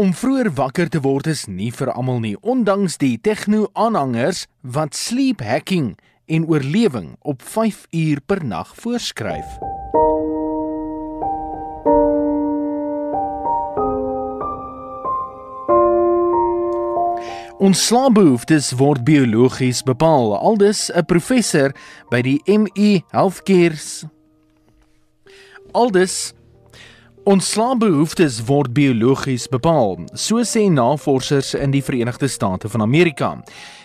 Om vroeër wakker te word is nie vir almal nie, ondanks die tegno-aanhangers wat sleep hacking en oorlewing op 5 uur per nag voorskryf. Ons slaapbehoeftes word biologies bepaal, aldus 'n professor by die ME Healthcare's Aldus Ons slaapbehoeftes word biologies bepaal, so sê navorsers in die Verenigde State van Amerika.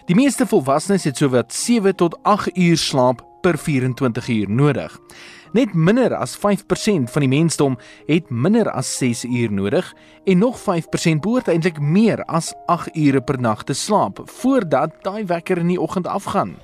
Die meeste volwassenes het sowat 7 tot 8 uur slaap per 24 uur nodig. Net minder as 5% van die mensdom het minder as 6 uur nodig en nog 5% behoort eintlik meer as 8 ure per nag te slaap voordat daai wekker in die oggend afgaan.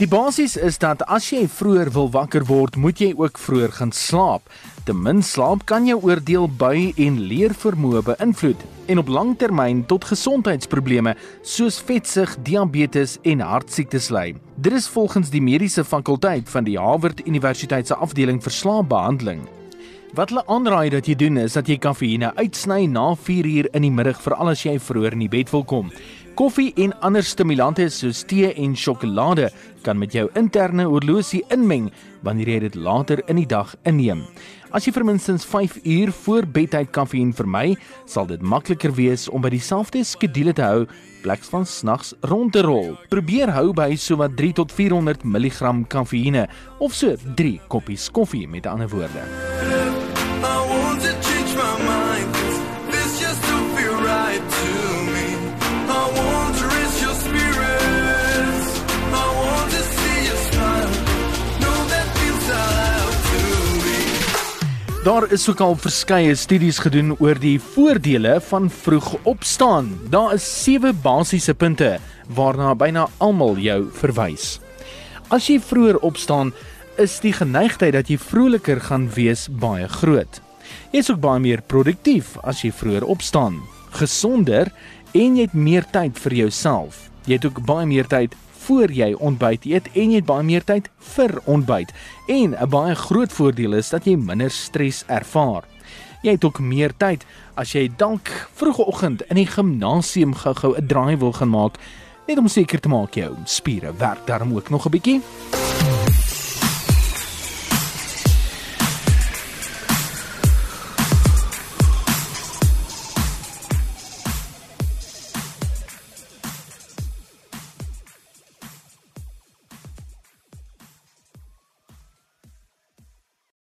Die basis is dat as jy vroeër wil wakker word, moet jy ook vroeër gaan slaap. Te min slaap kan jou oordeel by en leervermoë beïnvloed en op langtermyn tot gesondheidsprobleme soos vetsug, diabetes en hartsiektes lei. Dit is volgens die mediese fakulteit van die Harvard Universiteit se afdeling vir slaapbehandeling. Wat hulle aanraai dat jy doen is dat jy kafeïne uitsny na 4 uur in die middag veral as jy vroeër in die bed wil kom. Koffie en ander stimulante soos tee en sjokolade kan met jou interne horlosie inmeng wanneer jy dit later in die dag inneem. As jy vir minstens 5 uur voor bedtyd kafeïn vermy, sal dit makliker wees om by dieselfde skedule te hou pleks van snags rond te rol. Probeer hou by sowat 3 tot 400 mg kafeïne of so 3 koppies koffie met ander woorde. I want to change my mind. This just don't feel right to Daar is ook al verskeie studies gedoen oor die voordele van vroeg opstaan. Daar is 7 basiese punte waarna byna almal jou verwys. As jy vroeër opstaan, is die geneigtheid dat jy vroliker gaan wees baie groot. Jy is ook baie meer produktief as jy vroeër opstaan, gesonder en jy het meer tyd vir jouself. Jy het ook baie meer tyd voor jy ontbyt eet en jy het baie meer tyd vir ontbyt. En 'n baie groot voordeel is dat jy minder stres ervaar. Jy het ook meer tyd as jy dalk vroegoggend in die gimnasium gou-gou 'n draai wil gaan maak net om seker te maak jou spiere werk daarom ook nog 'n bietjie.